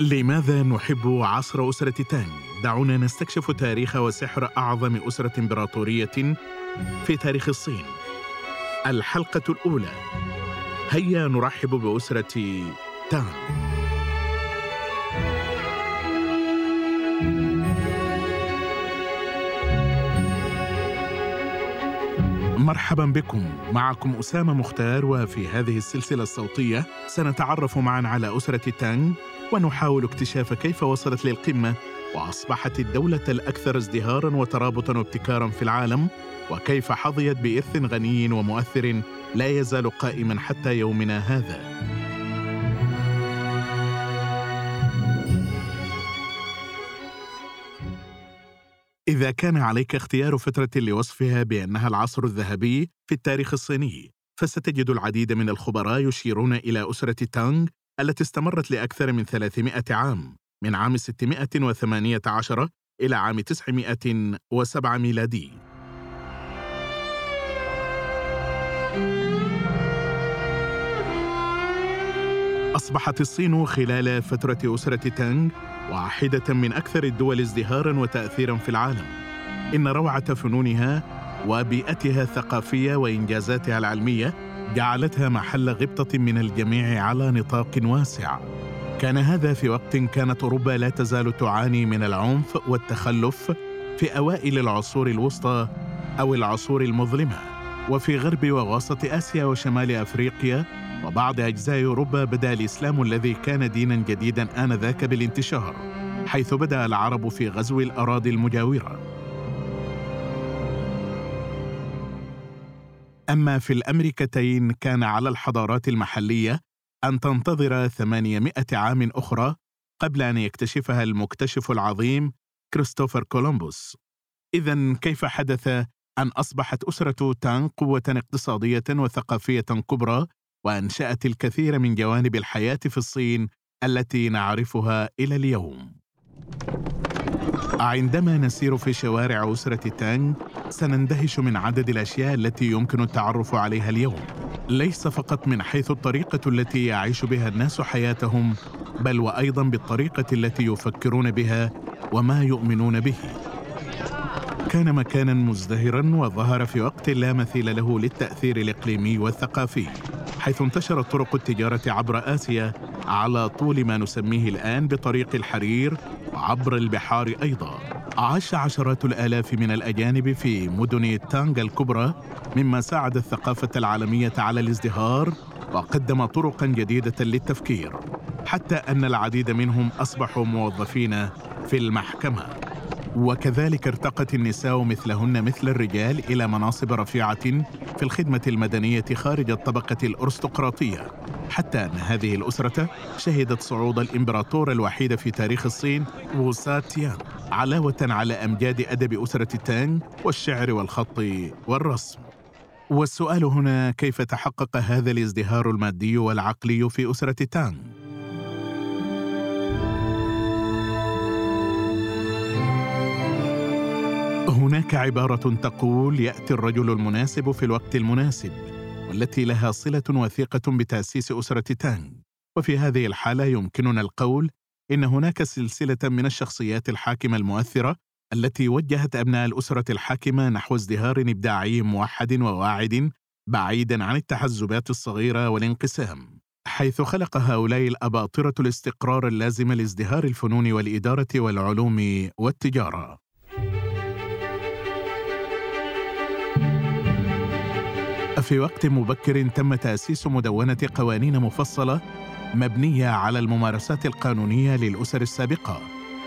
لماذا نحب عصر أسرة تانغ؟ دعونا نستكشف تاريخ وسحر أعظم أسرة إمبراطورية في تاريخ الصين. الحلقة الأولى هيا نرحب بأسرة تانغ. مرحبا بكم. معكم أسامة مختار وفي هذه السلسلة الصوتية سنتعرف معا على أسرة تانغ ونحاول اكتشاف كيف وصلت للقمة وأصبحت الدولة الأكثر ازدهارا وترابطا وابتكارا في العالم وكيف حظيت بإرث غني ومؤثر لا يزال قائما حتى يومنا هذا. إذا كان عليك اختيار فترة لوصفها بأنها العصر الذهبي في التاريخ الصيني، فستجد العديد من الخبراء يشيرون إلى أسرة تانغ التي استمرت لأكثر من 300 عام، من عام 618 إلى عام 907 ميلادي. أصبحت الصين خلال فترة أسرة تانغ واحدة من أكثر الدول ازدهارا وتأثيرا في العالم. إن روعة فنونها وبيئتها الثقافية وإنجازاتها العلمية جعلتها محل غبطة من الجميع على نطاق واسع. كان هذا في وقت كانت أوروبا لا تزال تعاني من العنف والتخلف في أوائل العصور الوسطى أو العصور المظلمة. وفي غرب ووسط آسيا وشمال أفريقيا وبعض أجزاء أوروبا بدأ الإسلام الذي كان دينا جديدا آنذاك بالانتشار حيث بدأ العرب في غزو الأراضي المجاورة. أما في الأمريكتين كان على الحضارات المحلية أن تنتظر 800 عام أخرى قبل أن يكتشفها المكتشف العظيم كريستوفر كولومبوس. إذا كيف حدث أن أصبحت أسرة تان قوة اقتصادية وثقافية كبرى وأنشأت الكثير من جوانب الحياة في الصين التي نعرفها إلى اليوم. عندما نسير في شوارع أسرة تانغ سنندهش من عدد الأشياء التي يمكن التعرف عليها اليوم. ليس فقط من حيث الطريقة التي يعيش بها الناس حياتهم بل وأيضا بالطريقة التي يفكرون بها وما يؤمنون به. كان مكانا مزدهرا وظهر في وقت لا مثيل له للتأثير الإقليمي والثقافي حيث انتشرت طرق التجارة عبر آسيا على طول ما نسميه الآن بطريق الحرير وعبر البحار أيضا. عاش عشرات الآلاف من الأجانب في مدن تانغا الكبرى مما ساعد الثقافة العالمية على الازدهار وقدم طرقا جديدة للتفكير حتى أن العديد منهم أصبحوا موظفين في المحكمة. وكذلك ارتقت النساء مثلهن مثل الرجال إلى مناصب رفيعة في الخدمة المدنية خارج الطبقة الأرستقراطية. حتى أن هذه الأسرة شهدت صعود الإمبراطور الوحيد في تاريخ الصين ووسا تيان علاوة على أمجاد أدب أسرة تانغ والشعر والخط والرسم. والسؤال هنا كيف تحقق هذا الازدهار المادي والعقلي في أسرة تانغ؟ هناك عبارة تقول يأتي الرجل المناسب في الوقت المناسب والتي لها صلة وثيقة بتأسيس أسرة تانغ. وفي هذه الحالة يمكننا القول إن هناك سلسلة من الشخصيات الحاكمة المؤثرة التي وجهت أبناء الأسرة الحاكمة نحو ازدهار إبداعي موحد وواعد بعيدا عن التحزبات الصغيرة والانقسام. حيث خلق هؤلاء الأباطرة الاستقرار اللازم لازدهار الفنون والإدارة والعلوم والتجارة. في وقت مبكر تم تأسيس مدونة قوانين مفصلة مبنية على الممارسات القانونية للأسر السابقة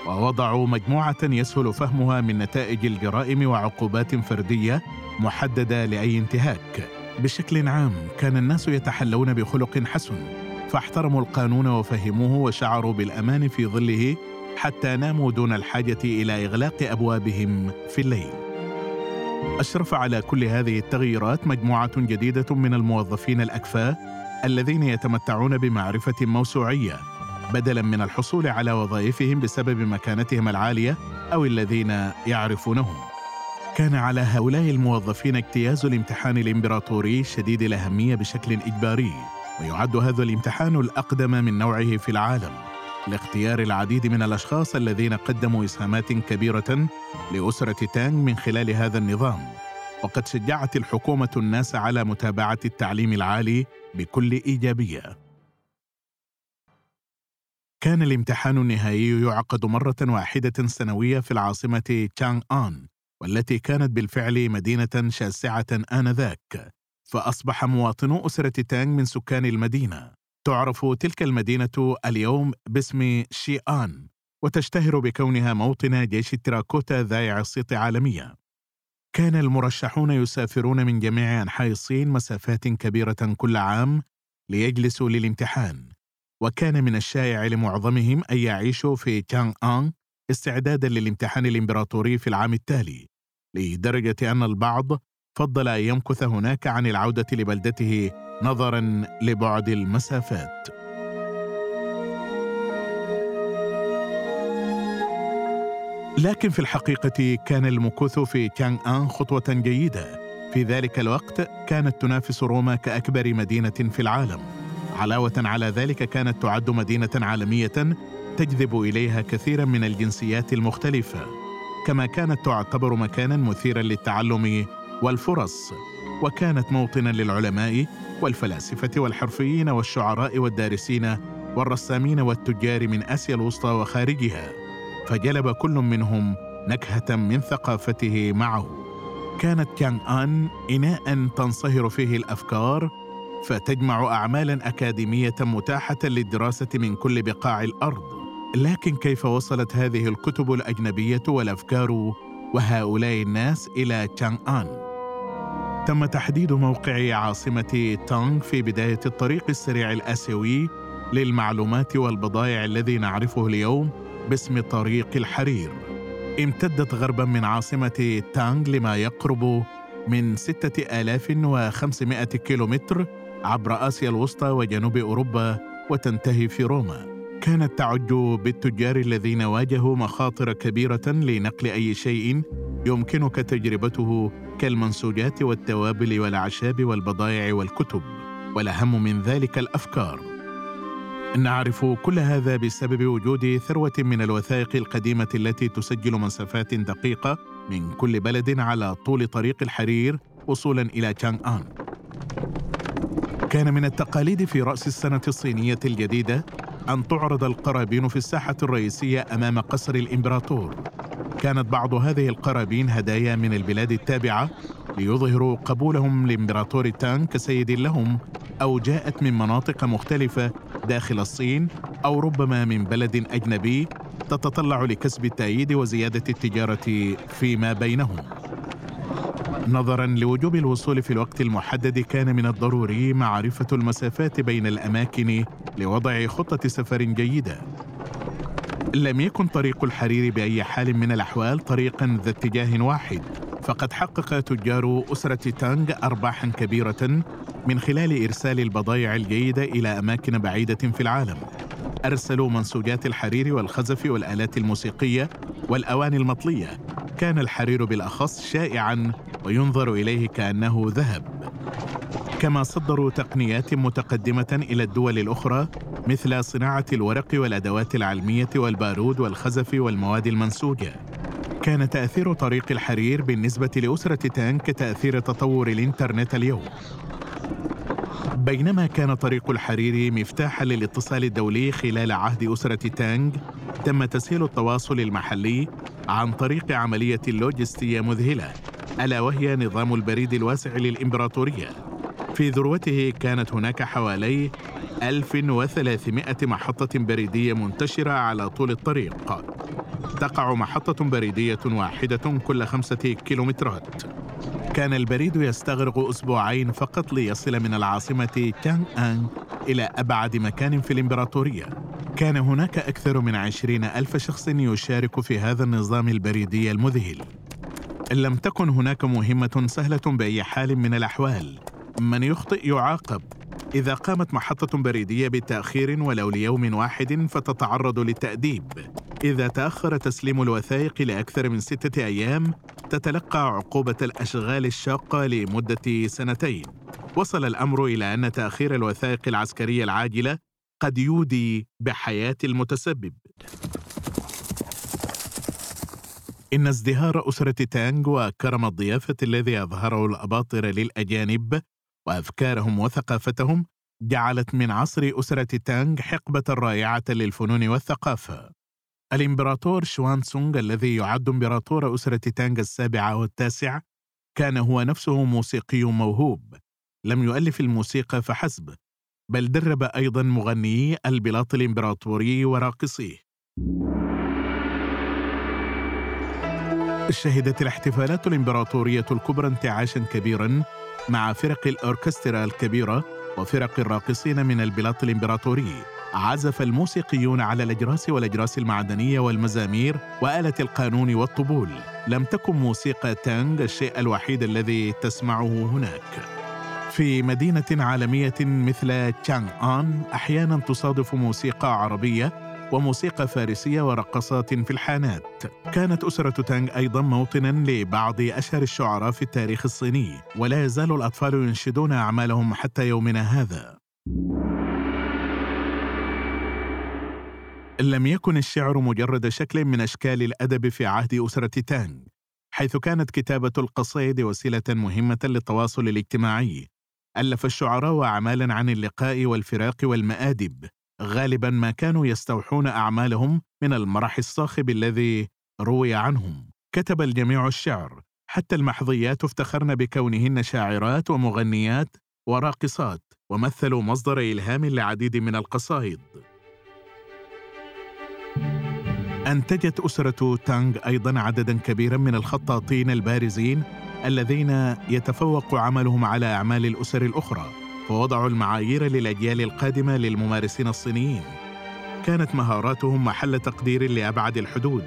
ووضعوا مجموعة يسهل فهمها من نتائج الجرائم وعقوبات فردية محددة لأي انتهاك. بشكل عام كان الناس يتحلون بخلق حسن فاحترموا القانون وفهموه وشعروا بالأمان في ظله حتى ناموا دون الحاجة إلى إغلاق أبوابهم في الليل. أشرف على كل هذه التغييرات مجموعة جديدة من الموظفين الأكفاء الذين يتمتعون بمعرفة موسوعية بدلا من الحصول على وظائفهم بسبب مكانتهم العالية أو الذين يعرفونهم. كان على هؤلاء الموظفين اجتياز الامتحان الإمبراطوري شديد الأهمية بشكل إجباري ويعد هذا الامتحان الأقدم من نوعه في العالم لاختيار العديد من الأشخاص الذين قدموا إسهامات كبيرة لأسرة تانغ من خلال هذا النظام. وقد شجعت الحكومة الناس على متابعة التعليم العالي بكل إيجابية. كان الامتحان النهائي يعقد مرة واحدة سنوية في العاصمة تشانغ ان والتي كانت بالفعل مدينة شاسعة آنذاك. فأصبح مواطنو أسرة تانغ من سكان المدينة. تعرف تلك المدينة اليوم باسم شيئان وتشتهر بكونها موطن جيش التراكوتا ذائع الصيت عالميا. كان المرشحون يسافرون من جميع أنحاء الصين مسافات كبيرة كل عام ليجلسوا للامتحان وكان من الشائع لمعظمهم أن يعيشوا في تشانغ ان استعدادا للامتحان الإمبراطوري في العام التالي لدرجة أن البعض فضل أن يمكث هناك عن العودة لبلدته نظرا لبعد المسافات. لكن في الحقيقة كان المكوث في تشانغ آن خطوة جيدة. في ذلك الوقت كانت تنافس روما كأكبر مدينة في العالم. علاوة على ذلك كانت تعد مدينة عالمية تجذب إليها كثيرا من الجنسيات المختلفة. كما كانت تعتبر مكانا مثيرا للتعلم والفرص. وكانت موطنا للعلماء والفلاسفة والحرفيين والشعراء والدارسين والرسامين والتجار من آسيا الوسطى وخارجها فجلب كل منهم نكهة من ثقافته معه كانت كيانغ آن إناء تنصهر فيه الأفكار فتجمع أعمالا أكاديمية متاحة للدراسة من كل بقاع الأرض لكن كيف وصلت هذه الكتب الأجنبية والأفكار وهؤلاء الناس إلى تشانغ آن؟ تم تحديد موقع عاصمة تانغ في بداية الطريق السريع الآسيوي للمعلومات والبضائع الذي نعرفه اليوم باسم طريق الحرير. امتدت غربا من عاصمة تانغ لما يقرب من 6500 كيلومتر عبر آسيا الوسطى وجنوب أوروبا وتنتهي في روما. كانت تعج بالتجار الذين واجهوا مخاطر كبيرة لنقل أي شيء يمكنك تجربته كالمنسوجات والتوابل والأعشاب والبضائع والكتب والأهم من ذلك الأفكار نعرف كل هذا بسبب وجود ثروة من الوثائق القديمة التي تسجل مسافات دقيقة من كل بلد على طول طريق الحرير وصولا إلى تشانغ آن. كان من التقاليد في رأس السنة الصينية الجديدة أن تعرض القرابين في الساحة الرئيسية أمام قصر الإمبراطور. كانت بعض هذه القرابين هدايا من البلاد التابعة ليظهروا قبولهم لإمبراطور تان كسيد لهم أو جاءت من مناطق مختلفة داخل الصين أو ربما من بلد أجنبي تتطلع لكسب التأييد وزيادة التجارة فيما بينهم. نظرا لوجوب الوصول في الوقت المحدد كان من الضروري معرفة المسافات بين الأماكن لوضع خطة سفر جيدة. لم يكن طريق الحرير بأي حال من الأحوال طريقا ذا اتجاه واحد فقد حقق تجار أسرة تانغ أرباحا كبيرة من خلال إرسال البضائع الجيدة إلى أماكن بعيدة في العالم. أرسلوا منسوجات الحرير والخزف والآلات الموسيقية والأواني المطلية. كان الحرير بالأخص شائعا وينظر إليه كأنه ذهب. كما صدروا تقنيات متقدمة إلى الدول الأخرى مثل صناعة الورق والأدوات العلمية والبارود والخزف والمواد المنسوجة. كان تأثير طريق الحرير بالنسبة لأسرة تانك كتأثير تطور الإنترنت اليوم. بينما كان طريق الحرير مفتاحا للاتصال الدولي خلال عهد أسرة تانغ تم تسهيل التواصل المحلي عن طريق عملية لوجستية مذهلة ألا وهي نظام البريد الواسع للإمبراطورية. في ذروته كانت هناك حوالي 1300 محطة بريدية منتشرة على طول الطريق. تقع محطة بريدية واحدة كل خمسة كيلومترات. كان البريد يستغرق أسبوعين فقط ليصل من العاصمة تانغ آن إلى أبعد مكان في الإمبراطورية. كان هناك أكثر من عشرين ألف شخص يشارك في هذا النظام البريدي المذهل. لم تكن هناك مهمة سهلة بأي حال من الأحوال. من يخطئ يعاقب. إذا قامت محطة بريدية بتأخير ولو ليوم واحد فتتعرض للتأديب. إذا تأخر تسليم الوثائق لأكثر من ستة أيام تتلقى عقوبة الأشغال الشاقة لمدة سنتين. وصل الأمر إلى أن تأخير الوثائق العسكرية العاجلة قد يودي بحياة المتسبب. إن ازدهار أسرة تانغ وكرم الضيافة الذي أظهره الأباطرة للأجانب وأفكارهم وثقافتهم جعلت من عصر أسرة تانغ حقبة رائعة للفنون والثقافة. الإمبراطور شوان سونغ الذي يعد إمبراطور أسرة تانغ السابعة والتاسع كان هو نفسه موسيقي موهوب لم يؤلف الموسيقى فحسب بل درب أيضا مغنيي البلاط الإمبراطوري وراقصيه شهدت الاحتفالات الإمبراطورية الكبرى انتعاشا كبيرا مع فرق الأوركسترا الكبيرة وفرق الراقصين من البلاط الإمبراطوري. عزف الموسيقيون على الأجراس والأجراس المعدنية والمزامير وآلة القانون والطبول. لم تكن موسيقى تانغ الشيء الوحيد الذي تسمعه هناك. في مدينة عالمية مثل تشانغ آن أحيانا تصادف موسيقى عربية وموسيقى فارسية ورقصات في الحانات. كانت أسرة تانغ أيضا موطنا لبعض أشهر الشعراء في التاريخ الصيني ولا يزال الأطفال ينشدون أعمالهم حتى يومنا هذا. لم يكن الشعر مجرد شكل من أشكال الأدب في عهد أسرة تانغ حيث كانت كتابة القصائد وسيلة مهمة للتواصل الاجتماعي. ألف الشعراء أعمالا عن اللقاء والفراق والمآدب. غالبا ما كانوا يستوحون أعمالهم من المرح الصاخب الذي روي عنهم. كتب الجميع الشعر. حتى المحظيات افتخرن بكونهن شاعرات ومغنيات وراقصات ومثلوا مصدر إلهام لعديد من القصائد. أنتجت أسرة تانغ أيضا عددا كبيرا من الخطاطين البارزين الذين يتفوق عملهم على أعمال الأسر الأخرى. فوضعوا المعايير للأجيال القادمة للممارسين الصينيين. كانت مهاراتهم محل تقدير لأبعد الحدود.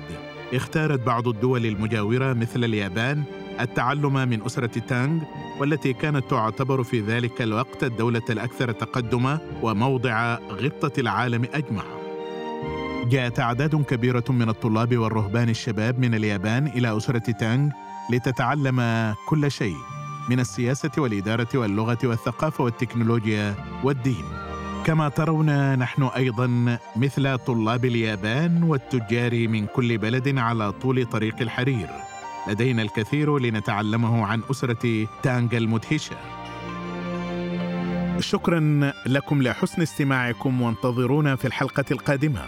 اختارت بعض الدول المجاورة مثل اليابان التعلم من أسرة تانغ والتي كانت تعتبر في ذلك الوقت الدولة الأكثر تقدما وموضع غبطة العالم أجمع. جاءت أعداد كبيرة من الطلاب والرهبان الشباب من اليابان إلى أسرة تانغ لتتعلم كل شيء. من السياسة والإدارة واللغة والثقافة والتكنولوجيا والدين. كما ترون نحن أيضا مثل طلاب اليابان والتجار من كل بلد على طول طريق الحرير. لدينا الكثير لنتعلمه عن أسرة تانغ المدهشة. شكرا لكم لحسن استماعكم وانتظرونا في الحلقة القادمة.